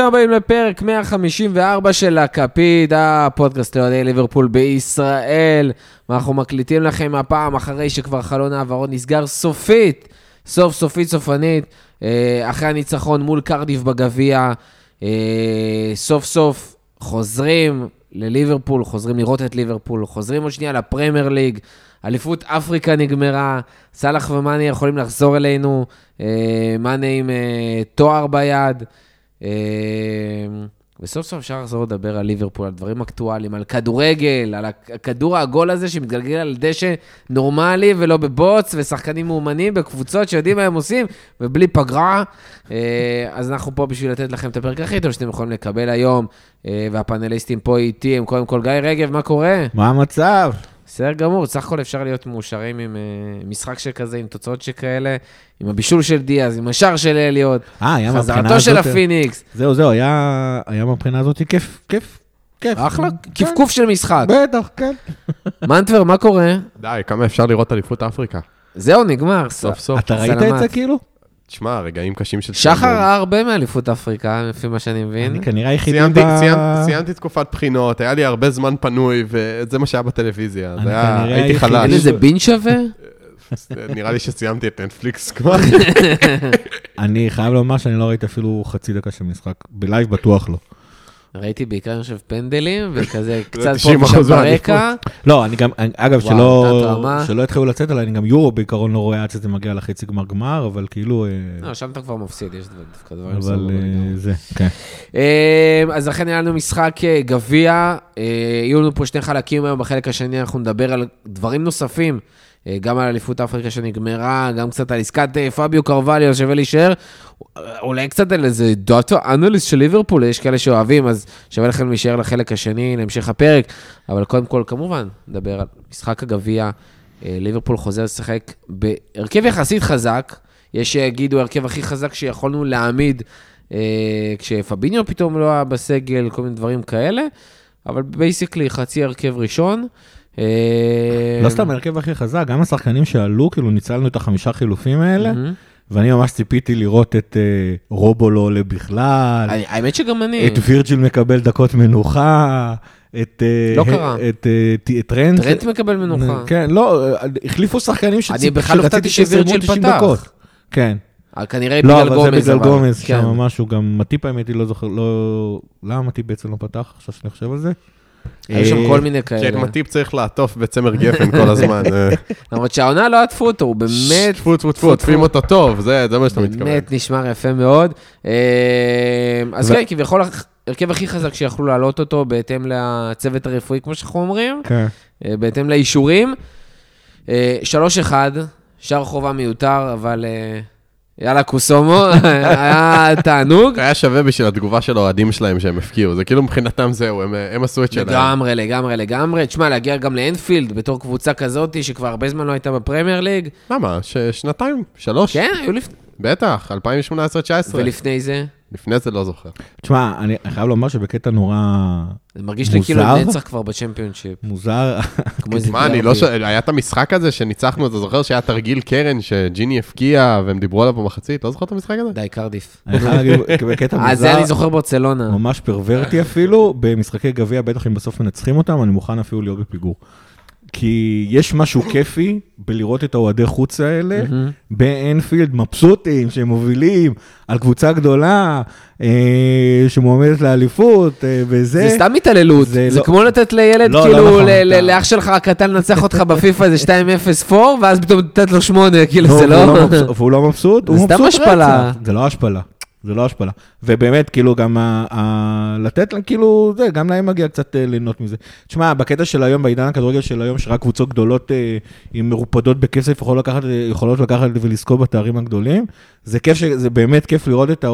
ברוכים הבאים לפרק 154 של הכפית, הפודקאסט לאוהדי ליברפול בישראל. ואנחנו מקליטים לכם הפעם אחרי שכבר חלון העברות נסגר סופית, סוף סופית סופנית, אה, אחרי הניצחון מול קרדיף בגביע. אה, סוף סוף חוזרים לליברפול, חוזרים לראות את ליברפול, חוזרים עוד שנייה לפרמייר ליג. אליפות אפריקה נגמרה, סאלח ומאני יכולים לחזור אלינו, אה, מאני עם תואר ביד. אה, וסוף סוף אפשר לחזור לדבר על ליברפול, על דברים אקטואליים, על כדורגל, על הכדור העגול הזה שמתגלגל על דשא נורמלי ולא בבוץ, ושחקנים מאומנים בקבוצות שיודעים מה הם עושים, ובלי פגרה. אז אנחנו פה בשביל לתת לכם את הפרק הכי טוב שאתם יכולים לקבל היום, והפאנליסטים פה איתי הם קודם כל גיא רגב, מה קורה? מה המצב? בסדר גמור, סך הכל אפשר להיות מאושרים עם uh, משחק שכזה, עם תוצאות שכאלה, עם הבישול של דיאז, עם השער של אליוט, אה. חזרתו של הפיניקס. זהו, זהו, היה, היה מהבחינה הזאת כיף, כיף, כיף. אחלה, כן. קפקוף של משחק. בטח, כן. מנטבר, מה קורה? די, כמה אפשר לראות אליפות אפריקה? זהו, נגמר. סוף סוף. אתה ראית את זה כאילו? תשמע, רגעים קשים של... שחר ראה הרבה מאליפות אפריקה, לפי מה שאני מבין. אני כנראה היחידי ב... סיימתי, סיימתי תקופת בחינות, היה לי הרבה זמן פנוי, וזה מה שהיה בטלוויזיה. אני כנראה הייתי היחידי חלש. אין איזה בין שווה? נראה לי שסיימתי את נטפליקס כבר. אני חייב לומר שאני לא ראיתי אפילו חצי דקה של משחק. בלייב בטוח לא. ראיתי בעיקר, אני חושב, פנדלים, וכזה קצת 90% פה ושם. ברקע. לא, אני גם, אגב, שלא, התחילו לצאת עליי, אני גם יורו בעיקרון לא רואה עד שזה מגיע לחצי גמר גמר, אבל כאילו... אה, לא, שם אתה כבר מפסיד, יש דווקא דברים אבל סבבה אה. זה, כן. אה, אז לכן היה לנו משחק גביע, יהיו לנו פה שני חלקים היום, בחלק השני אנחנו נדבר על דברים נוספים, גם על אליפות אפריקה שנגמרה, גם קצת על עסקת אה, פביו קרווליו, שווה להישאר, אה, אולי קצת על איזה דאטה אנליסט של ליברפול, יש כאלה שאוהבים, אז שווה לכם להישאר לחלק השני, להמשך הפרק, אבל קודם כל, כמובן, נדבר על משחק הגביע, אה, ליברפול חוזר לשחק בהרכב יחסית חזק, יש שיגידו ההרכב הכי חזק שיכולנו להעמיד אה, כשפאביניו פתאום לא היה בסגל, כל מיני דברים כאלה, אבל basically חצי הרכב ראשון. אה, לא סתם ההרכב הכי חזק, גם השחקנים שעלו, כאילו ניצלנו את החמישה חילופים האלה. ואני ממש ציפיתי לראות את אה, רובו לא עולה בכלל, אני- האמת שגם אני, את וירג'יל מקבל דקות מנוחה, את... אה, לא ה- קרה. את טרנט. טרנט מקבל מנוחה. כן, לא, החליפו שחקנים שציפ- אני בכלל הופתעתי שיסיימו שווירג'יל 90 פתח. דקות. כן. אה, כנראה לא, בגלל אבל גומז. זה בגלל אבל- גומז, כן. שם משהו, גם מטיפ האמת היא לא זוכר, לא... למה מטיפ בעצם לא פתח, עכשיו שאני חושב על זה? היו שם אה, כל מיני כאלה. מטיפ צריך לעטוף בצמר גפן כל הזמן. אה, למרות שהעונה לא עטפו אותו, הוא באמת, טפו טפו טפו, עוטפים אותו טוב, זה מה שאתה מתכוון. באמת נשמר יפה מאוד. אה, אז כן, כביכול ההרכב הכי חזק שיכלו להעלות אותו בהתאם לצוות הרפואי, כמו שאנחנו אומרים. כן. בהתאם לאישורים. אה, 3-1, שער חובה מיותר, אבל יאללה קוסומו, היה תענוג. היה שווה בשביל התגובה של האוהדים שלהם שהם הפקיעו, זה כאילו מבחינתם זהו, הם- הם עשו את שלהם. לגמרי, לגמרי, לגמרי. תשמע, להגיע גם לאנפילד בתור קבוצה כזאת, שכבר הרבה זמן לא הייתה בפרמייר ליג. למה? ש- שנתיים? שלוש? כן, היו לפני... בטח, 2018-2019. ולפני זה, לפני זה לא זוכר. תשמע, אני חייב לומר שבקטע נורא זה מרגיש לי כאילו מוזר. נצח כבר בצ'מפיונשיפ. מוזר. איזה מה, אני. לא ש... היה את המשחק הזה שניצחנו, אתה זוכר שהיה תרגיל קרן שג'יני הפקיע והם דיברו עליו במחצית? לא זוכר את המשחק הזה? די, קרדיף. אני חייב להגיד, בקטע אה, זה אני מוזר, זוכר ברצלונה. ממש פרוורטי אפילו, במשחקי גביע, בטח אם בסוף מנצחים אותם, אני מוכן אפילו להיות בפיגור. כי יש משהו כיפי בלראות את האוהדי חוץ האלה. באנפילד, מבסוטים, שהם מובילים על קבוצה גדולה, אה, שמועמדת לאליפות, אה, וזה. זה סתם התעללות, זה זה לא- כמו לתת לילד, לא, לא כאילו, נכון, ל- ל- לאח שלך הקטן לנצח אותך בפיפא איזה 2-0 פור, ואז פתאום לתת לו 8, כאילו, לא, זה לא... מבסוט- והוא לא מבסוט, זה הוא מבסוט. רצח. זה לא השפלה. זה לא השפלה. ובאמת, כאילו, גם ה, ה, לתת כאילו, זה, גם להם מגיע קצת אה, ליהנות מזה. תשמע, בקטע של היום, בעידן הכדורגל של היום, שרק קבוצות גדולות אה, עם מרופדות בכסף יכולות לקחת, אה, יכולות לקחת ולזכות בתארים הגדולים, זה כיף, ש- זה באמת כיף לראות את, ה,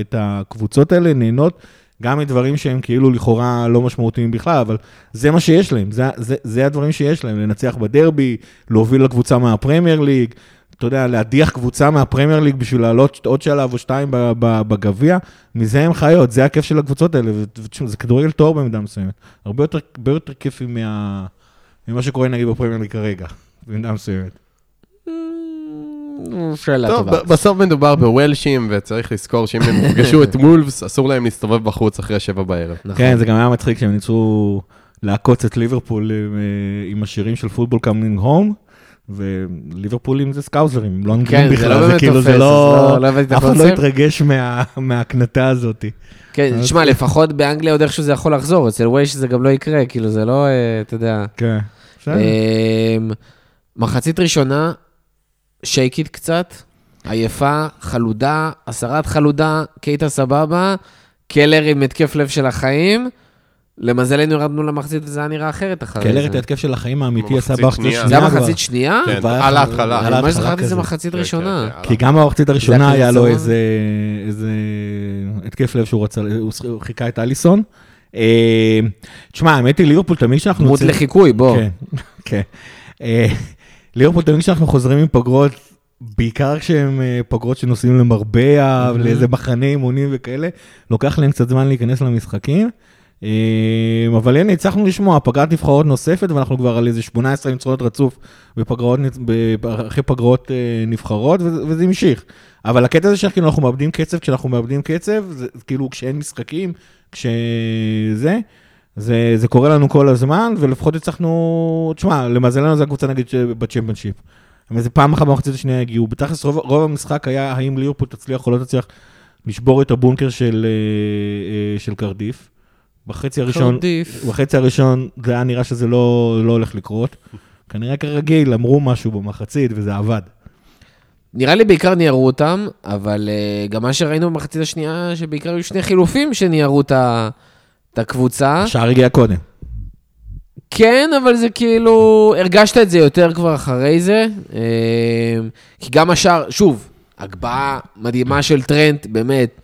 את הקבוצות האלה נהנות. גם מדברים שהם כאילו לכאורה לא משמעותיים בכלל, אבל זה מה שיש להם, זה, זה, זה הדברים שיש להם, לנצח בדרבי, להוביל לקבוצה מהפרמייר ליג, אתה יודע, להדיח קבוצה מהפרמייר ליג בשביל לעלות עוד שלב או שתיים בגביע, מזה הם חיות, זה הכיף של הקבוצות האלה, ותשמע, זה כדורגל טהור במידה מסוימת. הרבה יותר, הרבה יותר כיפי מה, ממה שקורה נגיד בפרמייר ליג כרגע, במידה מסוימת. Mm, שאלה טוב, טובה. בסוף מדובר בוולשים, וצריך לזכור שאם הם יפגשו את וולפס, אסור להם להסתובב בחוץ אחרי שבע בערב. נכון. כן, זה גם היה מצחיק שהם ניסו לעקוץ את ליברפול עם, אה, עם השירים של football coming home, וליברפולים זה סקאוזרים, הם לא אנגלים כן, זה בכלל, לא זה כאילו, תופס, זה אז לא... לא- לא הבאתי את אף אחד לא. התרגש מה- מההקנטה הזאת. כן, תשמע, לפחות באנגליה עוד איכשהו זה יכול לחזור, אצל וויילס זה גם לא יקרה, כאילו, זה לא, אה, אתה יודע. כן. בסדר. אמ, מחצית ראשונה, שייקית קצת, עייפה, חלודה, הסרת חלודה, קייטה סבבה, קלר עם התקף לב של החיים. למזלנו ירדנו למחצית וזה היה נראה אחרת אחרי זה. קלר את ההתקף של החיים האמיתי עשה במחצית שנייה. זה היה. מחצית שנייה? כן, על ההתחלה. אני ממש זכרתי שזה. מחצית כן, ראשונה. כן, כן. כי גם במחצית הראשונה זה היה לו. איזה התקף לב שהוא רצה, הוא חיכה את אליסון. אה, תשמע, האמת היא, ליברפול תמיד כשאנחנו... דמות לחיקוי, בוא. כן, כן. אה, ליברפול תמיד כשאנחנו חוזרים עם פגרות, בעיקר כשהם אה, פגרות שנוסעים למרבה, לאיזה מחנה אימונים וכאלה, לוקח להם קצת זמן להיכנס למשחקים. אה, אבל הנה, הצלחנו לשמוע, פגרת נבחרות נוספת, ואנחנו כבר על איזה 18 ניצחונות רצוף בפגרות, אחרי פגרות אה, נבחרות, וזה המשיך. אבל הקטע הזה שכאילו אנחנו מאבדים קצב, כשאנחנו מאבדים קצב, זה כאילו כשאין משחקים, כשזה, זה, זה קורה לנו כל הזמן, ולפחות הצלחנו, תשמע, למזלנו זו הקבוצה נגיד בצ'מפיונשיפ. אבל זה פעם אחת במחצית השנייה הגיעו. בתכלס רוב, רוב המשחק היה האם ליברפול תצליח או לא תצליח לשבור את הבונקר של, אה, אה, של קרדיף. בחצי הראשון. בחצי הראשון זה היה נראה שזה לא, לא הולך לקרות. כנראה כרגיל, אמרו משהו במחצית וזה עבד. נראה לי בעיקר ניירו אותם, אבל אה, גם מה שראינו במחצית השנייה, שבעיקר היו שני חילופים שניירו את הקבוצה. השער הגיע קודם. כן, אבל זה כאילו, הרגשת את זה יותר כבר אחרי זה. אה, כי גם השאר, שוב, הגבהה מדהימה של טרנט, באמת.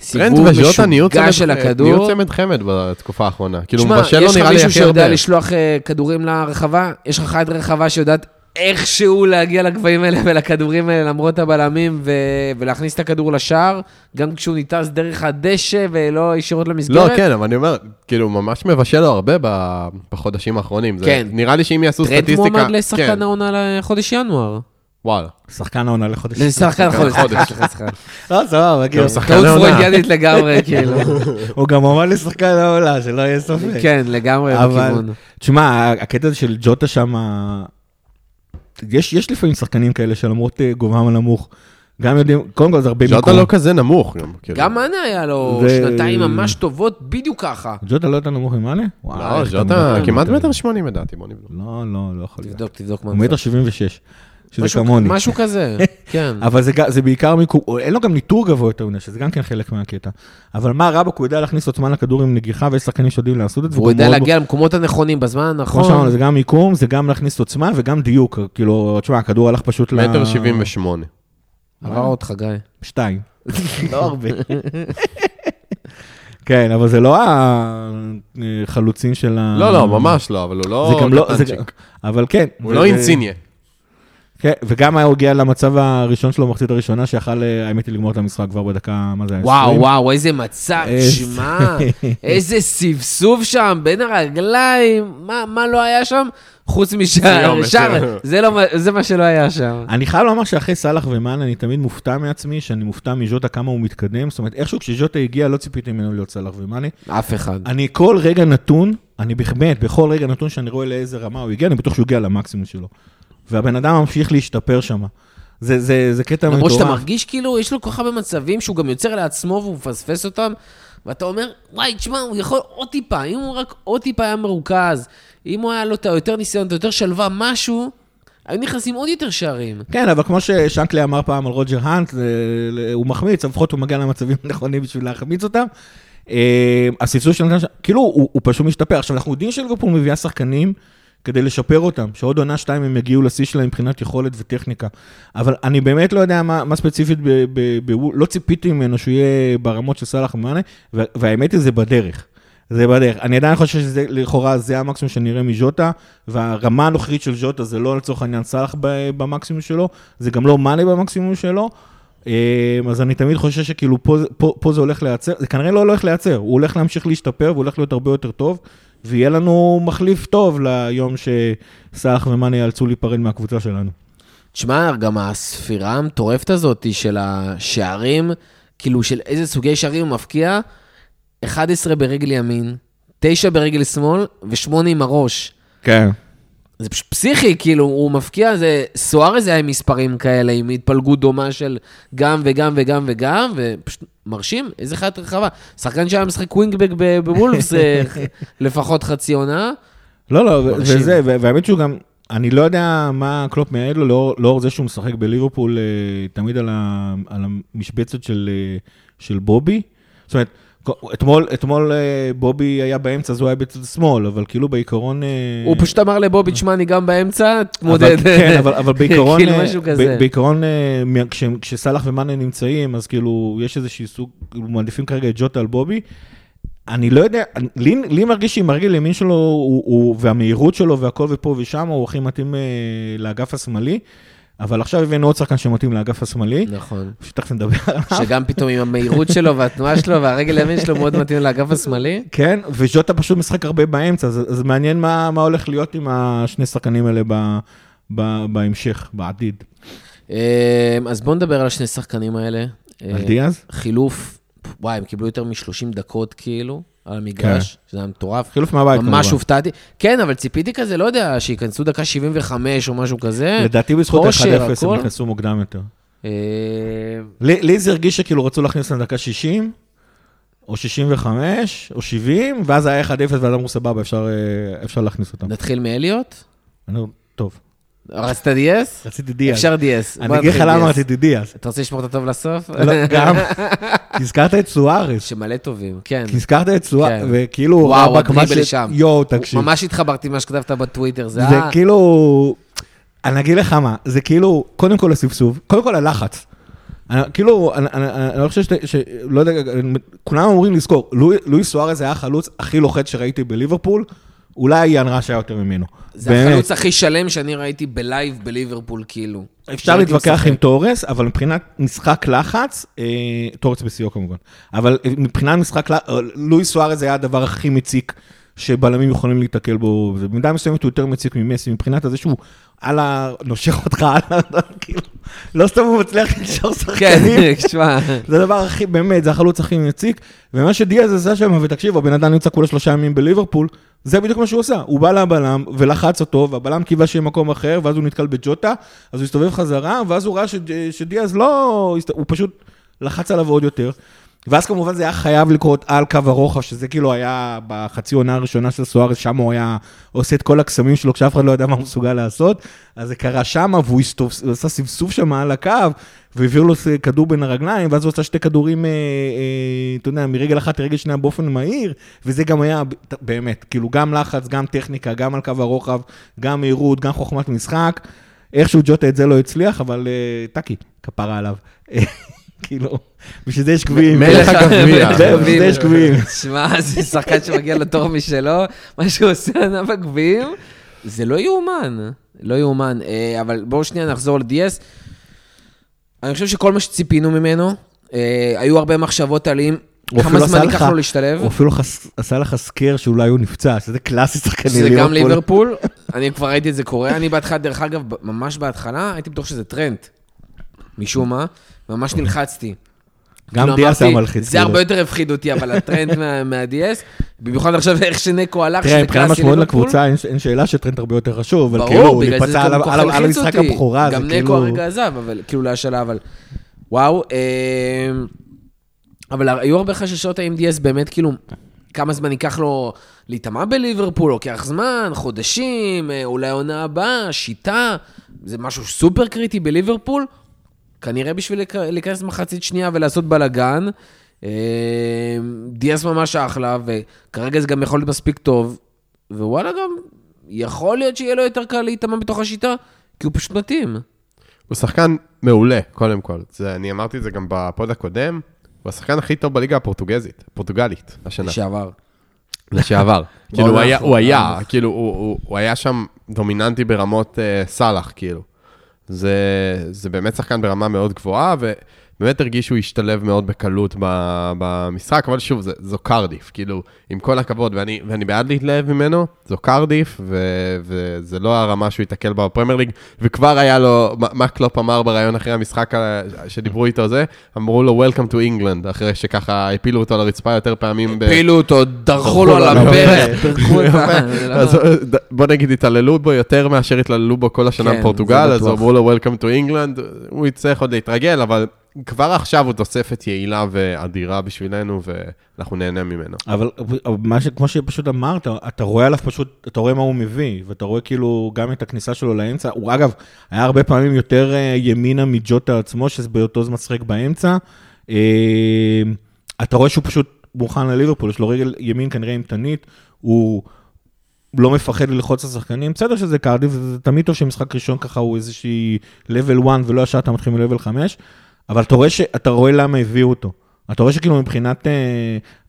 סיבוב וז'וטה נהיו משוגע צמד- של נהיו הכדור. צמד חמד בתקופה האחרונה. כאילו, מבשל יש לך נראה לי מישהו הכי שיודע הרבה. לשלוח אה, כדורים לרחבה, יש לך חד רחבה שיודעת איכשהו להגיע לגבהים האלה ולכדורים האלה למרות הבלמים ו... ולהכניס את הכדור לשער, גם כשהוא ניטס דרך הדשא ולא ישירות לא, למסגרת. כן, אבל אני אומר, כאילו, ממש מבשל לו הרבה ב- בחודשים האחרונים. זה- כן. נראה לי שאם יעשו סטטיסטיקה... מועמד לשחקן כן, העונה לחודש ינואר. וואלה. שחקן העונה לחודש. לשחקן חודש. חודש. סליחה, סליחה. לא, סבבה, כאילו. שחקן טעות. פרוידיאנית לגמרי, כאילו. הוא גם אמר לשחקן העונה, שלא יהיה ספק. כן, לגמרי אבל- בכיוון. תשמע, הקטע הזה של ג'וטה שם, יש, יש לפעמים שחקנים כאלה שלמרות אה, גובהם הנמוך, גם יודעים, קודם כל זה הרבה ז'וטה לא כזה נמוך גם. כאילו. גם מאנה היה לו זה- שנתיים ממש טובות, בדיוק ככה. ג'וטה לא יותר נמוך ממאנה? לא, ז'וטה מדבר? כמעט מטר שמונים לדעתי, בוא נבדוק. לא, לא, לא יכול להיות. תבדוק, תבדוק מה הוא מטר שבעים ושש, שזה משהו- כמוני. משהו כזה, כן. אבל זה, זה בעיקר מיקום, או אין לו גם ניטור גבוה יותר מדי, שזה גם כן חלק מהקטע. אבל מה רבק, הוא יודע להכניס עוצמה לכדור עם נגיחה, ויש שחקנים שיודעים לעשות את זה. והוא גם יודע להגיע למקומות הנכונים בזמן כמו הנכון. שאמרנו, זה גם מיקום, זה גם להכניס עוצמה וגם דיוק. כאילו, תשמע, הכדור הלך פשוט ל... מטר שבעים ושמונה. עבר אותך, גיא. שתיים. לא הרבה. כן, אבל זה לא החלוצים של ה... לא, לא, ממש לא, אבל הוא לא זה גם לא... אבל כן. הוא לא אינציניה. כן, וגם היה הוא הגיע למצב הראשון שלו במחצית הראשונה, שיכל, אה, האמת היא, לגמור את המשחק כבר בדקה, מה זה היה? וואו, 20? וואו, איזה מצב, איזה- שמע, איזה סבסוב שם בין הרגליים, מה מה לא היה שם? חוץ משער, שער. זה לא מה- זה מה שלא היה שם. אני חייב לומר שאחרי סאלח ומאן אני תמיד מופתע מעצמי, שאני מופתע מז'וטה כמה הוא מתקדם. זאת אומרת, איכשהו כשז'וטה הגיע לא ציפיתי ממנו להיות סאלח ומאנה. אף אחד. אני כל רגע נתון, אני באמת, בכל רגע נתון שאני רואה לאיזה רמה הוא הגיע, אני בטוח שהוא הגיע למקסימום שלו. והבן אדם ממשיך להשתפר שם. זה, זה, זה קטע מטורף. למרות שאתה מרגיש כאילו, יש לו כל כך הרבה מצבים שהוא גם יוצר לעצמו והוא מפספס אותם, ואתה אומר, וואי, תשמע, הוא יכול עוד טיפה, אם הוא רק עוד טיפה היה מרוכז, אם הוא היה לו את היותר ניסיון, את היותר שלווה, משהו, היו נכנסים עוד יותר שערים. כן, אבל כמו ששנקלי אמר פעם על רוג'ר האנט, הוא מחמיץ, לפחות הוא מגיע למצבים הנכונים בשביל להחמיץ אותם. אה, הסבסוד של נתן, כאילו, הוא, הוא פשוט משתפר. עכשיו, אנחנו יודעים שליברפול מביאה שחקנים כדי לשפר אותם, שעוד עונה שתיים הם יגיעו לשיא שלהם מבחינת יכולת וטכניקה. אבל אני באמת לא יודע מה, מה ספציפית, ב, ב, ב, לא ציפיתי ממנו שהוא יהיה ברמות של סאלח ומאנה, וה- והאמת היא, זה בדרך. זה בדרך. אני עדיין חושב שזה, לכאורה, זה המקסימום שנראה מז'וטה, והרמה הנוכחית של ז'וטה זה לא לצורך העניין סאלח במקסימום שלו, זה גם לא מאנה במקסימום שלו. אה, אז אני תמיד חושב שכאילו פה, פה, פה זה הולך להיעצר, זה כנראה לא הולך להיעצר, הוא הולך להמשיך להשתפר והוא הולך להיות הרבה יותר טוב, ויהיה לנו מחליף טוב ליום שסאלח ומאנה ייאלצו להיפרד מהקבוצה שלנו. תשמע, גם הספירה המטורפת הזאת של השערים, כאילו של איזה סוגי שערים הוא מפקיע, 11 ברגל ימין, 9 ברגל שמאל ו-8 עם הראש. כן. זה פשוט פסיכי, כאילו, הוא מפקיע, זה... סוארז היה עם מספרים כאלה, עם התפלגות דומה של גם וגם וגם וגם, ופשוט מרשים, איזה חיית רחבה. שחקן שהיה משחק ווינגבק ב- בוולפס אה, לפחות חצי עונה. לא, לא, מרשים. וזה, והאמת שהוא גם, אני לא יודע מה קלופ מייעד לו, לאור, לאור זה שהוא משחק בליברפול אה, תמיד על, ה, על המשבצת של, אה, של בובי. זאת אומרת, אתמול, אתמול אה, בובי היה באמצע, אז הוא היה בצד שמאל, אבל כאילו בעיקרון... אה, הוא פשוט אמר לבובי, תשמע, אני גם באמצע, תמודד. כן, אבל, אבל בעיקרון, כאילו משהו כזה. בעיקרון, כש- כשסאלח ומאנה נמצאים, אז כאילו, יש איזשהו סוג, כאילו, מעדיפים כרגע את ג'וטה על בובי. אני לא יודע, לי, לי מרגיש שעם הרגל ימין שלו, הוא, הוא, והמהירות שלו והכל ופה ושם, הוא הכי מתאים לאגף השמאלי, אבל עכשיו הבאנו עוד שחקן שמתאים לאגף השמאלי, נכון. שתכף נדבר עליו. שגם פתאום עם המהירות שלו והתנועה שלו והרגל הימין שלו מאוד מתאים לאגף השמאלי. כן, וג'וטה פשוט משחק הרבה באמצע, אז, אז מעניין מה, מה הולך להיות עם השני שחקנים האלה ב, ב, בהמשך, בעתיד. אה, אז בואו נדבר על השני שחקנים האלה. אה, על דיאז? חילוף, וואי, הם קיבלו יותר מ-30 דקות כאילו, על המגרש, שזה היה מטורף. חילוף מהבית ממש כמובן. הופתעתי. כן, אבל ציפיתי כזה, לא יודע, שייכנסו דקה 75 או משהו כזה. לדעתי בזכות כושר, 1-0 הם. נכנסו מוקדם יותר. אה, לי זה הרגיש שכאילו רצו להכניס לדקה 60, או 65, או 70, ואז היה 1-0 ואז אמרו סבבה, אפשר, אה, אפשר להכניס אותם. נתחיל מאליוט? אני טוב, רצית דיאס? רציתי דיאז. אפשר דיאס. אני אגיד לך למה דיאס. רציתי דיאז. אתה רוצה לשמור את הטוב לסוף? לא, גם, כי הזכרת את סוארס, שמלא טובים, כן. כי הזכרת את סוארס, כן. וכאילו, וואו, הדריבל שם. יואו, תקשיב. ממש התחברתי למה שכתבת בטוויטר, זה זה היה... כאילו, אני אגיד לך מה, זה כאילו, קודם כל הסבסוב, קודם כל הלחץ. אני, כאילו, אני, אני, אני לא חושב ש... ש לא יודע, כולם אמורים לזכור, לואי, לואי סוארז היה החלוץ הכי לוחץ שראיתי בליברפול, אולי יאן ראש היה יותר ממנו. זה באמת. החלוץ הכי שלם שאני ראיתי בלייב בליברפול, כאילו. אפשר להתווכח. עם תורס, אבל מבחינת משחק לחץ, אה, תורס בשיאו כמובן, אבל מבחינת משחק לחץ, לואי סוארז היה הדבר הכי מציק שבלמים יכולים להיתקל בו, זה במידה מסוימת הוא יותר מציק ממסי, מבחינת הזה שהוא על ה... נושך אותך, על ה... כאילו, לא סתם הוא מצליח לנשור שחקנים. כן, תשמע, זה הדבר הכי, באמת, זה החלוץ הכי מציק. ומה שדיאז עשה שם, ותקשיב, הבן אדם נמצא כולה שלושה ימים בליברפול, זה בדיוק מה שהוא עשה. הוא בא לבלם ולחץ אותו, והבלם קיווה שיהיה מקום אחר, ואז הוא נתקל בג'וטה, אז הוא הסתובב חזרה, ואז הוא ראה שדיאז לא... הוא פשוט לחץ עליו עוד יותר. ואז כמובן זה היה חייב לקרות על קו הרוחב, שזה כאילו היה בחצי עונה הראשונה של סוארס, שם הוא היה עושה את כל הקסמים שלו כשאף אחד לא ידע מה הוא מסוגל לעשות. אז זה קרה שם, והוא הסתוב, עשה סבסוב שם על הקו, והעביר לו כדור בין הרגליים, ואז הוא עשה שתי כדורים, אה, אה, אתה יודע, מרגל אחת לרגל שנייה באופן מהיר, וזה גם היה, באמת, כאילו גם לחץ, גם טכניקה, גם על קו הרוחב, גם מהירות, גם חוכמת משחק. איכשהו ג'וטה את זה לא הצליח, אבל אה, טאקי, כפרה עליו. כאילו, בשביל זה יש גביעים. מלך הגביע. בשביל זה יש גביעים. שמע, זה שחקן שמגיע לתור משלו, מה שהוא עושה ענף הגביעים, זה לא יאומן, לא יאומן. אה, אבל בואו שנייה נחזור לדיאס. אני חושב שכל מה שציפינו ממנו, אה, היו הרבה מחשבות על אם, כמה זמן ייקח לך- לו להשתלב. הוא אפילו חס- עשה לך סקר שאולי הוא נפצע, שזה קלאסי שחקני שזה ליברפול. גם ליברפול, אני כבר ראיתי את זה קורה. אני בהתחלה, דרך אגב, ממש בהתחלה, הייתי בטוח שזה טרנט. משום מה, ממש נלחצתי. גם כאילו, דיאס היה מלחיץ. זה כאילו. הרבה יותר הפחיד אותי, אבל הטרנד מה- מה-DS, במיוחד עכשיו איך שנקו הלך, תראה, מבחינת משמעות. לקבוצה, אין- שאלה שטרנד הרבה יותר חשוב, אבל כאילו, הוא נפצע על המשחק. הבכורה, זה גם נקו כאילו... הרגע עזב, אבל כאילו להשאלה, אבל וואו. אה, אבל היו הרבה חששות האם דיאס באמת, כאילו, כמה זמן ייקח לו להיטמע בליברפול, לוקח זמן, חודשים, אה, אולי עונה הבאה, שיטה, זה משהו סופר קריטי בליברפול. כנראה בשביל להיכ- להיכנס מחצית שנייה ולעשות בלאגן. אה, דיאס ממש אחלה, וכרגע זה גם יכול להיות מספיק טוב, ווואלה גם, יכול להיות שיהיה לו יותר קל להיטמע בתוך השיטה, כי הוא פשוט מתאים. הוא שחקן מעולה, קודם כל. זה, אני אמרתי את זה גם בפוד הקודם, הוא השחקן הכי טוב בליגה הפורטוגזית, הפורטוגלית, השנה. לשעבר. לשעבר. כאילו, הוא היה, האחרונה. הוא היה, כאילו, הוא, הוא, הוא היה שם דומיננטי ברמות uh, סאלח, כאילו. זה, זה באמת שחקן ברמה מאוד גבוהה, באמת הרגיש שהוא השתלב מאוד בקלות ב- במשחק, אבל שוב, זה, זו קרדיף, כאילו, עם כל הכבוד, ואני, ואני בעד להתלהב ממנו, זו קרדיף, ו, וזה לא הרמה שהוא ייתקל בה בפרמייר ליג, וכבר היה לו, מה, מה קלופ אמר בריאיון אחרי המשחק ה- שדיברו איתו זה, אמרו לו Welcome to England, אחרי שככה הפילו אותו לרצפה יותר פעמים. ב- הפילו אותו, דרכו לו על הברך, פירקו את ה... בוא נגיד, התעללו בו יותר מאשר התעללו בו כל השנה כן, בפורטוגל, אז. אמרו לו Welcome to England, הוא יצטרך עוד להתרגל, אבל כבר עכשיו הוא תוספת יעילה ואדירה בשבילנו, ואנחנו נהנה ממנו. אבל מה ש... כמו שפשוט אמרת, אתה רואה עליו פשוט, אתה רואה מה הוא מביא, ואתה רואה כאילו גם את הכניסה שלו לאמצע. הוא אגב, היה הרבה פעמים יותר אה, ימינה מג'וטה עצמו, שזה באותו זמן משחק באמצע. אה, אתה רואה שהוא פשוט מוכן לליברפול, יש לו רגל ימין כנראה אימתנית, הוא לא מפחד ללחוץ את השחקנים. בסדר שזה קרדיף, זה תמיד טוב שמשחק ראשון ככה הוא איזושהי level 1 ולא ישר אתה מתחיל מ-level 5, אבל אתה רואה, ש... אתה רואה למה הביאו אותו. אתה רואה שכאילו מבחינת אה,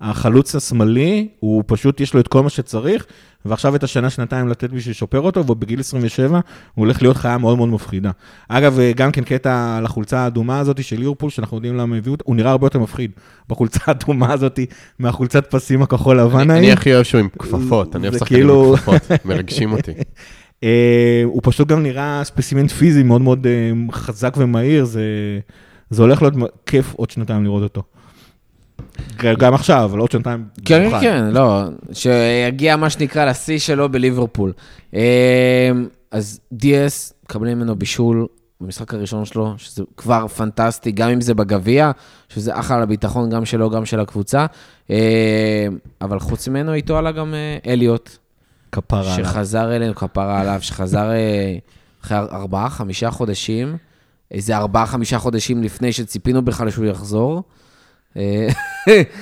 החלוץ השמאלי, הוא פשוט יש לו את כל מה שצריך, ועכשיו את השנה, שנתיים לתת בשביל לשפר אותו, ובגיל 27 הוא הולך להיות חיה מאוד מאוד מפחידה. אגב, אה, גם כן קטע על החולצה האדומה הזאת של ליברפול, שאנחנו יודעים למה הביאו אותה, הוא נראה הרבה יותר מפחיד בחולצה האדומה הזאת, מהחולצת פסים הכחול לבן אני ההיא. אני הכי אוהב שהוא עם כפפות, אני אוהב שחקנים כאילו- עם כפפות, מרגשים אותי. אה, הוא פשוט גם נראה ספסימנט פיזי מאוד מאוד אה, חזק ומהיר, זה, זה הולך להיות כיף עוד שנתיים לראות אותו. גם עכשיו, אבל עוד שנתיים. כן, כן. כן, לא, שיגיע מה שנקרא לשיא שלו בליברפול. אה, אז דיאס, מקבלים ממנו בישול במשחק הראשון שלו, שזה כבר פנטסטי, גם אם זה בגביע, שזה אחלה לביטחון גם שלו, גם של הקבוצה. אה, אבל חוץ ממנו, איתו עלה גם אה, אליוט, כפרה עליו. שחזר אלינו, כפרה עליו, שחזר אה, אחרי ארבעה, חמישה חודשים, איזה ארבעה, חמישה חודשים לפני שציפינו בכלל שהוא יחזור. אה,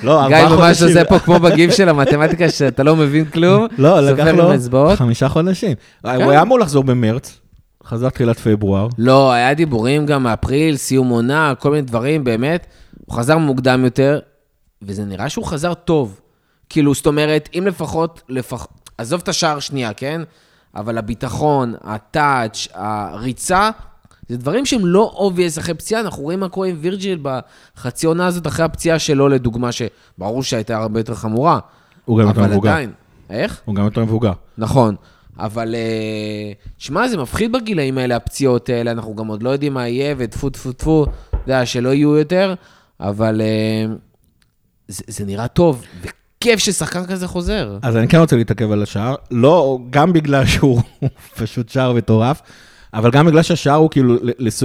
לא, גיא ארבעה ממש חודשים. עושה פה כמו בגיב של המתמטיקה, שאתה לא מבין כלום. לא, לקח לו. חמישה חודשים. כן. הוא היה אמור לחזור במרץ, חזר תחילת פברואר. לא, היה דיבורים גם מאפריל, סיום עונה, כל מיני דברים, באמת. הוא חזר מוקדם יותר, וזה נראה שהוא חזר טוב. כאילו, זאת אומרת, אם לפחות, לפח... עזוב את השער שנייה, כן? אבל הביטחון, ה touch, הריצה, זה דברים שהם לא obvious אחרי פציעה. אנחנו רואים מה קורה עם וירג'יל בחצי עונה הזאת, אחרי הפציעה שלו, לדוגמה, שברור שהייתה הרבה יותר חמורה. הוא גם יותר מבוגר. עדיין. איך? הוא גם יותר מבוגר. נכון. אבל, אה, שמע, זה מפחיד בגילאים האלה, הפציעות האלה, אנחנו גם עוד לא יודעים מה יהיה, וטפו טפו טפו, אתה יודע, שלא יהיו יותר, אבל אה, זה, זה נראה טוב, וכיף ששחקן כזה חוזר. אז אני כן רוצה להתעכב על השער, לא, גם בגלל שהוא פשוט שער מטורף, אבל גם בגלל שהשער הוא כאילו,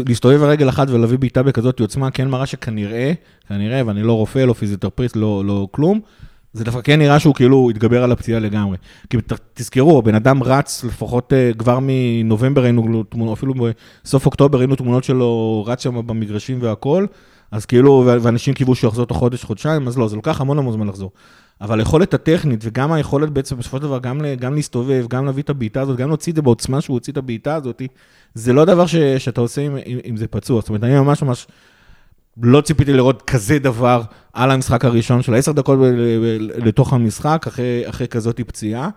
להסתובב רגל אחת ולהביא בעיטה בכזאת עוצמה, כן מראה שכנראה, כנראה, ואני לא רופא, לא פיזיותרפריסט, לא, לא כלום, זה דווקא כן נראה שהוא כאילו התגבר על הפציעה לגמרי. כי תזכרו, הבן אדם רץ לפחות אה, כבר מנובמבר ראינו תמונות, אפילו בסוף אוקטובר ראינו תמונות שלו רץ שם במגרשים והכל, אז כאילו, ואנשים קיוו שהוא יחזור תוך חודש, חודשיים, אז לא, זה לוקח המון המון זמן לחזור. אבל היכולת הטכנית וגם היכולת בעצם בסופו של דבר גם, גם להסתובב, גם להביא את הבעיטה הזאת, גם להוציא את זה בעוצמה שהוא הוציא את הבעיטה הזאת, זה לא דבר ש, שאתה עושה אם, אם, זה פצוע. זאת אומרת, אני ממש ממש לא ציפיתי לראות כזה דבר על המשחק הראשון של עשר דקות לתוך המשחק, אחרי, אחרי כזאת פציעה.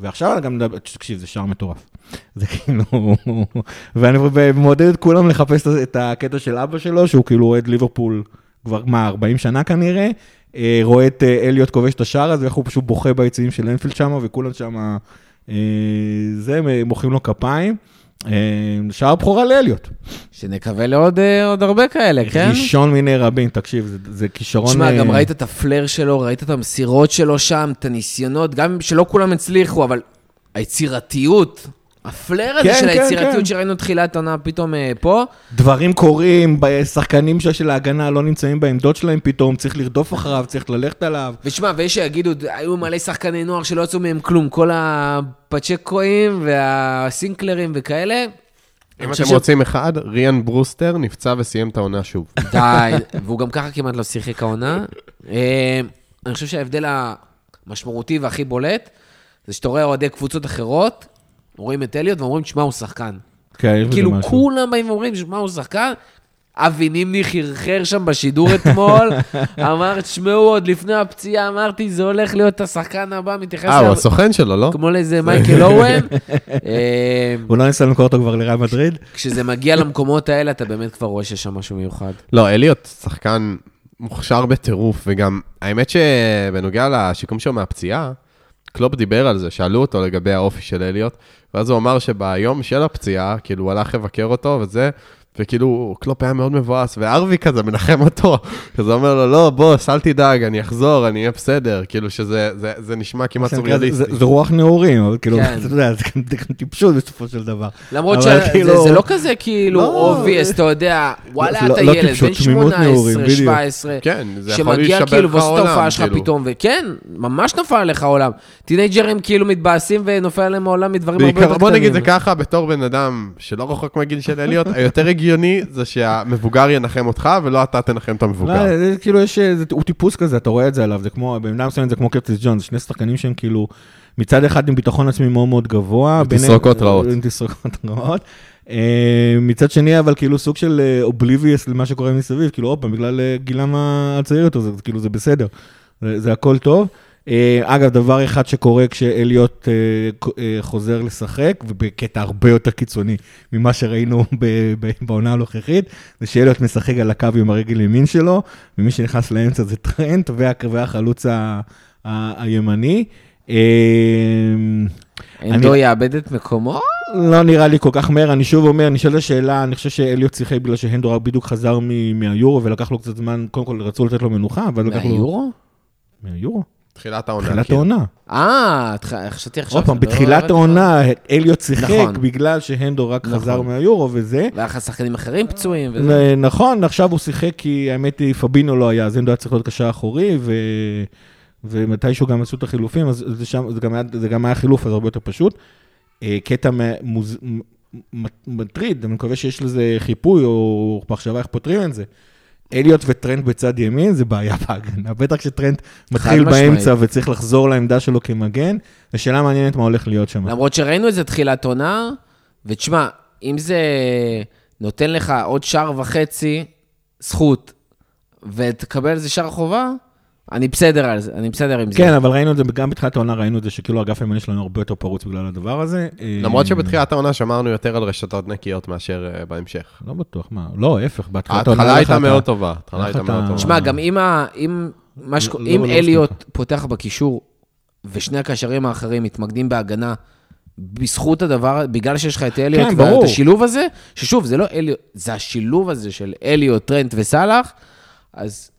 ועכשיו אני גם מדבר, תקשיב, זה שער מטורף. זה כאילו, ואני מעודד את כולם לחפש את הקטע של אבא שלו, שהוא כאילו אוהד ליברפול כבר, מה, 40 שנה כנראה, אה, רואה את אה, אליוט כובש את השער הזה, איך הוא פשוט בוכה ביציעים של אנפילד שם, וכולם שם, אה, זה, מוחאים לו כפיים. אה, שער בכורה לאליוט. שנקווה לעוד אה, עוד הרבה כאלה, כן? ראשון מיני רבים, תקשיב, זה, זה כישרון... תשמע, אה, גם ראית את הפלר שלו, ראית את המסירות שלו שם, את הניסיונות, גם שלא כולם הצליחו, אבל היצירתיות, הפלר הזה כן, של כן, היצירתיות כן. שראינו תחילת עונה פתאום אה, פה, דברים קורים, שחקנים של- ההגנה לא נמצאים בעמדות שלהם פתאום, צריך לרדוף אחריו, צריך ללכת עליו. ושמע, ויש שיגידו, היו מלא שחקני נוער שלא יצאו מהם כלום, כל הפצ'קואים והסינקלרים וכאלה. אם אתם ש- רוצים אחד, ריאן ברוסטר נפצע וסיים את העונה שוב. די, והוא גם ככה כמעט לא שיחק העונה. אה, אני חושב שההבדל המשמעותי והכי בולט, זה שאתה רואה אוהדי קבוצות אחרות, רואים את אליוט ואומרים, שמע, הוא שחקן. כן, כאילו. כולם באים ואומרים, שמע, הוא שחקן, אבי נימני חרחר שם בשידור אתמול, אמר, תשמעו, עוד לפני הפציעה אמרתי, זה הולך להיות השחקן הבא, מתייחס אה, הוא הסוכן שלו, לא? כמו לאיזה מייקל אורן. אה, הוא לא ניסה למכור אותו כבר לריאל מדריד? כשזה מגיע למקומות האלה, אתה באמת כבר רואה שיש שם משהו מיוחד. לא, אליוט שחקן מוכשר בטירוף, וגם, האמת שבנוגע לשיקום שלו מהפציעה, קלופ דיבר על זה, שאלו אותו לגבי האופי של אליוט, ואז הוא אמר שביום של הפציעה, כאילו, הוא הלך לבקר אותו וזה, וכאילו, קלופ היה מאוד מבואס, והארווי כזה מנחם אותו, כזה אומר לו, לא, בוס, אל תדאג, אני אחזור, אני אהיה בסדר, כאילו שזה זה, זה נשמע כמעט זה- זה סוריאליסטי. זה רוח נעורים, אבל כאילו, כן. אתה יודע, זה גם- זה טיפשות בסופו של דבר. למרות שזה כאילו- זה לא כזה כאילו לא, obvious, אתה יודע, וואלה, לא- אתה לא ילד, בן תמימות נעורים, 18, בדיוק. 17, כן, זה שמגיע כאילו ועושה את ההופעה שלך. פתאום, וכן, ממש נפל עליך העולם. טינאייג'רים כאילו מתבאסים ונופל עליהם העולם מדברים הרבה יותר קטנים. בוא נגיד זה ככה, בתור בן אדם שלא רחוק מהגיל של אליוט, היותר הגיוני זה שהמבוגר ינחם אותך, ולא אתה תנחם את המבוגר. לא, זה כאילו יש, זה- הוא טיפוס כזה, אתה רואה את זה עליו, זה כמו, בעמדה מסוימת זה כמו קרטיס ג'ונס, שני שחקנים שהם כאילו, מצד אחד עם ביטחון עצמי מאוד מאוד גבוה. עם ביניהם- תסרוקות רעות. עם תסרוקות רעות. אה, מצד שני, אבל כאילו סוג של אובליביוס למה שקורה מסביב, כאילו עוד פעם, בגלל אה, גילם הצעיר יותר, זה כאילו זה בסדר, זה זה הכל טוב. אה, אגב, דבר אחד שקורה כשאליוט אה, אה, חוזר לשחק, ובקטע הרבה יותר קיצוני ממה שראינו בעונה הנוכחית, זה שאליוט משחק על הקו עם הרגל ימין שלו, ומי שנכנס לאמצע זה טרנט, וה- והחלוץ הימני. אני- יאבד את מקומו? לא נראה לי כל כך מהר, אני שוב אומר, נשאלת השאלה, אני חושב שאליוט שיחק בגלל שהנדו בדיוק חזר מהיורו, ולקח לו קצת זמן, קודם כל רצו לתת לו מנוחה, אבל לקח לו... מהיורו? מהיורו? תחילת העונה. תחילת כאילו. העונה. אה, חשבתי עכשיו. עוד פעם, בתחילת. העונה אליוט שיחק נכון. בגלל שהנדו רק נכון. חזר מהיורו וזה. והיה לך שחקנים אחרים פצועים וזה. נכון, עכשיו הוא שיחק כי האמת היא, פבינו לא היה, אז הנדו היה צריך להיות קשר אחורי, ו... ומתישהו גם עשו את החילופים, אז זה, שם, זה, גם היה, זה גם היה חילוף, אז הרבה יותר פשוט. אה, קטע מוז... מטריד, אני מקווה שיש לזה חיפוי או מחשבה איך פותרים את זה. אליוט וטרנד בצד ימין זה בעיה בהגנה, בטח כשטרנד מתחיל משמעית. באמצע וצריך לחזור לעמדה שלו כמגן, זו שאלה מעניינת מה הולך להיות שם. למרות שראינו את זה תחילת עונה, ותשמע, אם זה נותן לך עוד שער וחצי זכות, ותקבל על זה שער חובה, אני בסדר על זה, אני בסדר עם זה. כן, אבל ראינו את זה, גם בתחילת העונה ראינו את זה, שכאילו האגף הימני שלנו הרבה יותר פרוץ בגלל הדבר הזה. למרות אה, שבתחילת העונה שמרנו יותר על רשתות נקיות מאשר אה, בהמשך. לא בטוח, מה, לא, ההפך, בהתחלת העונה... ההתחלה הייתה מאוד טובה. ההתחלה הייתה את מאוד טובה. תשמע, גם אם. לא- אם לא- אליוט פותח בקישור, ושני הקשרים האחרים מתמקדים בהגנה, בזכות הדבר, בגלל שיש לך את אליוט, כן, ואת ברור. השילוב הזה, ששוב, זה לא אליוט, זה השילוב הזה של אליוט, טרנט וסאלח, אז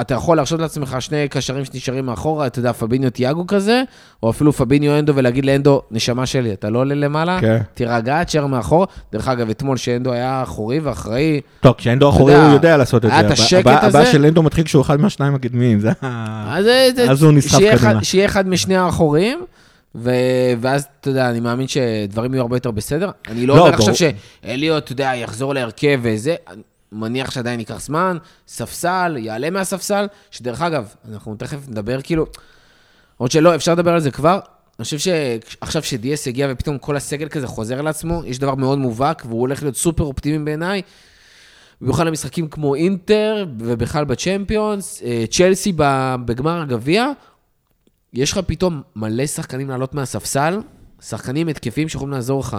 אתה יכול להרשות לעצמך שני קשרים שנשארים מאחורה, אתה יודע, פביניו תיאגו כזה, או אפילו פביניו אנדו, ולהגיד לאנדו, נשמה שלי, אתה לא עולה למעלה, כן. תירגע, תשאר מאחור. דרך אגב, אתמול שאנדו היה אחורי ואחראי, טוב, כשאנדו אחורי הוא יודע לעשות את זה. היה את השקט הבע- הזה. הבעיה של אנדו מתחיל כשהוא אחד מהשניים הקדמיים, זה. אז, זה- אז הוא נסחף קדימה. אחד, שיהיה אחד משני האחוריים, ו... ואז, אתה יודע, אני מאמין שדברים יהיו הרבה יותר בסדר. אני לא, לא, אומר עכשיו. שאליוט, אתה יודע, יחזור להרכב וזה, מניח שעדיין ייקח זמן, ספסל, יעלה מהספסל, שדרך אגב, אנחנו תכף נדבר כאילו, עוד שלא, אפשר לדבר על זה כבר. אני חושב שעכשיו שדיאס הגיע ופתאום כל הסגל כזה חוזר לעצמו, יש דבר מאוד מובהק, והוא הולך להיות סופר אופטימי בעיניי. במיוחד למשחקים כמו אינטר, ובכלל בצ'מפיונס, אה, צ'לסי בגמר הגביע, יש לך פתאום מלא שחקנים לעלות מהספסל, שחקנים התקפים שיכולים לעזור לך.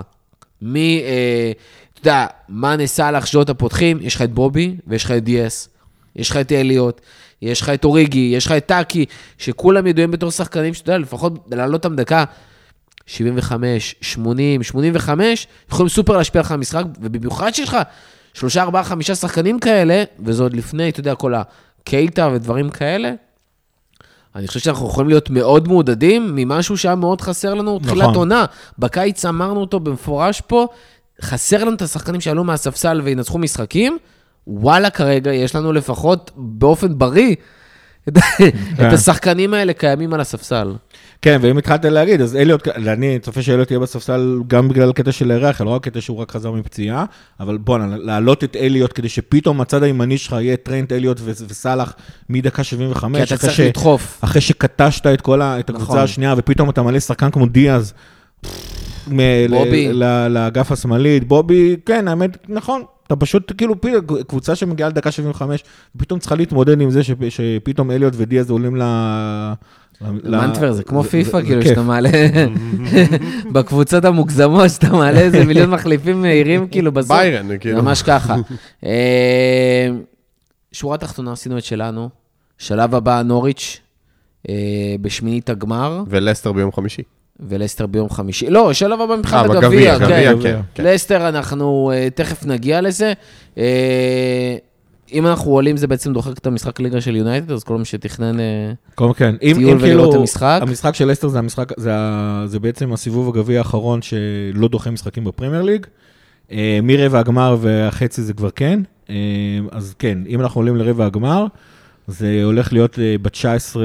מ... אה, אתה יודע, מאנה סאלח, ז'וטה פותחים, יש לך את בובי ויש לך את דיאס. יש לך את אליוט, יש לך את אוריגי, יש לך את טאקי, שכולם ידועים בתור שחקנים שאתה יודע, לפחות לעלות אותם דקה 75, 80, 85, יכולים סופר להשפיע לך על המשחק, ובמיוחד שיש לך שלושה, ארבעה, חמישה שחקנים כאלה, וזה עוד לפני, אתה יודע, כל הקייטה ודברים כאלה. אני חושב שאנחנו יכולים להיות מאוד מעודדים ממשהו שהיה מאוד חסר לנו תחילת נכון. עונה. בקיץ אמרנו אותו במפורש פה, חסר לנו את השחקנים שעלו מהספסל וינצחו משחקים. וואלה, כרגע יש לנו לפחות באופן בריא את, את השחקנים האלה קיימים על הספסל. כן, ואם התחלת להגיד, אז אליוט, אני צופה שאליוט יהיה בספסל גם בגלל הקטע של היררכיה, לא רק קטע שהוא רק חזר מפציעה, אבל בואנה, להעלות את אליוט כדי שפתאום הצד הימני שלך יהיה טרנט אליוט וסאלח מדקה 75, כי אתה אחרי צריך ש- לדחוף. אחרי שקטשת את כל ה- את הקבוצה נכון. השנייה, ופתאום אתה מלא שחקן כמו דיאז. מ- בובי. לאגף השמאלית, בובי, כן, האמת, נכון. אתה פשוט, כאילו, קבוצה שמגיעה לדקה 75, פתאום צריכה להתמודד עם זה שפ- שפתאום אליוט ודיאז עולים ל... ל- מנטבר זה כמו פיפא, כאילו. שאתה מעלה, בקבוצות המוגזמות, שאתה מעלה איזה מיליון מחליפים מהירים, כאילו, בסוף. ביירן, כאילו. ממש ככה. אה, שורה תחתונה, עשינו את שלנו. שלב הבא, נוריץ', אה, בשמינית הגמר, ולסטר ביום חמישי. ולסטר ביום חמישי. לא, שלב הבא מבחינת אה, הגביע, כן. כן. כן. לסטר, אנחנו תכף נגיע לזה. אם אנחנו עולים, זה בעצם דוחק את המשחק ליגה של יונייטד, אז כל מי שתכנן... אה, כל- כן, אם, טיול ולראות כאילו, את המשחק. המשחק של אסטר זה המשחק, זה, ה- זה בעצם הסיבוב הגביע האחרון שלא דוחה משחקים בפרמייר ליג. אה, מרבע הגמר והחצי זה כבר כן. אה, אז כן, אם אנחנו עולים לרבע הגמר, זה הולך להיות אה, ב-19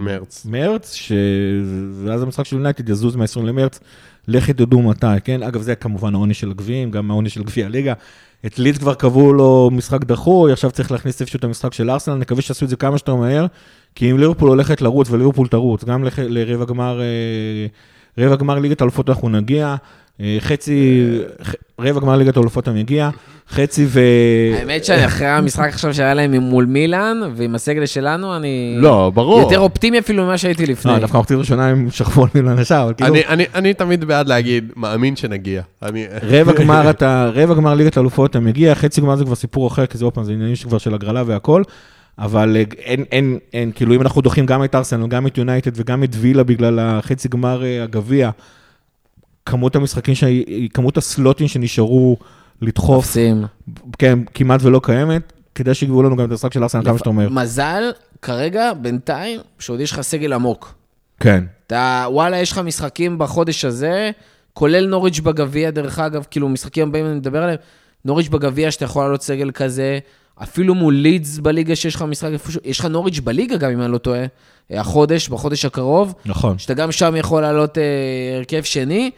מרץ. למרץ, ש- ואז המשחק של יונייטד יזוז מה-20 למרץ. לכי תדעו מתי, כן? אגב, זה כמובן העונש של הגביעים, גם העונש של גביע הליגה. את ליד כבר קבעו לו משחק דחוי, עכשיו צריך להכניס איפשהו את המשחק של ארסנל, נקווה שיעשו את זה כמה שיותר מהר, כי אם ליברפול הולכת לרוץ וליברפול תרוץ, גם לרבע גמר, אה, גמר ליגת האלופות אנחנו נגיע, חצי, ח- רבע גמר ליגת האלופות אני מגיע, חצי ו... האמת שאני אחרי המשחק עכשיו שהיה להם מול מילאן, ועם הסגל שלנו, אני... לא, ברור. יותר אופטימי אפילו ממה שהייתי לפני. לא, דווקא מחצית ראשונה הם שכבו על מילן השער, אבל כאילו... אני- תמיד בעד להגיד, מאמין שנגיע. רבע גמר אתה, רבע גמר ליגת האלופות אתה מגיע, חצי גמר זה כבר סיפור אחר, כי זה עוד פעם, זה עניינים שכבר של הגרלה והכל, אבל אה, אין, אין, אין, כאילו אם אנחנו דוחים גם את ארסנל, גם את יונייטד וגם את וילה בגלל החצי גמר אה, הגביע, כמות המשחקים, ש... כמות הסלוטים שנשארו לדחוף, תופסים. כן, כמעט ולא קיימת, כדי שיגבו לנו גם את המשחק של ארסנל כמה שאתה אומר. מזל, כרגע, בינתיים, שעוד יש לך סגל עמוק. כן, אתה, וואלה, יש לך משחקים בחודש הזה, כולל נוריץ' בגביע, דרך אגב, כאילו, משחקים הבאים אני מדבר עליהם, נוריץ' בגביע, שאתה יכול לעלות סגל כזה, אפילו מול לידס בליגה, שיש לך משחק איפשהו, יש לך נוריץ' בליגה גם, אם אני לא טועה, החודש, בחודש הקרוב, נכון. שאתה גם שם יכול לעלות אה, הרכב שני.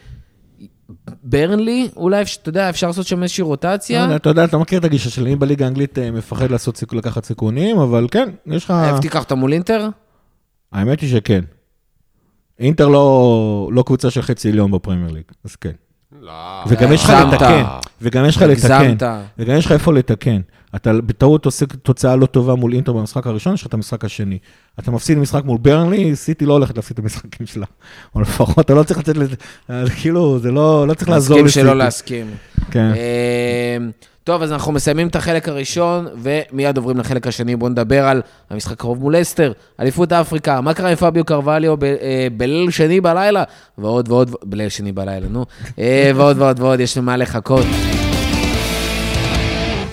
ברנלי, אולי, אתה יודע, אפשר לעשות שם איזושהי לא רוטציה. יודע, אתה יודע, אתה מכיר את הגישה שלי, אני בליגה האנגלית אה, מפחד לעשות לקחת סיכונים, אבל כן, יש לך... תיקח אותה מול אינטר? האמת היא שכן. אינטר לא, לא קבוצה של חצי עליון בפרמייר ליג, אז כן. לא. וגם יש לך. לתקן, וגם יש לך לתקן. וגם יש לך איפה לתקן. אתה בטעות עושה תוצאה לא טובה מול אינטר במשחק הראשון, יש לך את המשחק השני. אתה מפסיד משחק מול ברנלי, סיטי לא הולכת להפסיד את המשחקים שלה. או לפחות, אתה לא צריך לצאת לזה, אה, כאילו, זה לא, לא צריך לעזור להסכים לסיטי. שלא להסכים. כן. טוב, אז אנחנו מסיימים את החלק הראשון, ומיד עוברים לחלק השני. בואו נדבר על המשחק הקרוב מול אסטר, אליפות אפריקה, מה קרה עם פביו קרווליו אה, בליל שני בלילה, ועוד ועוד, בליל שני בלילה, נו, אה, ועוד ועוד ועוד, יש למה לחכות.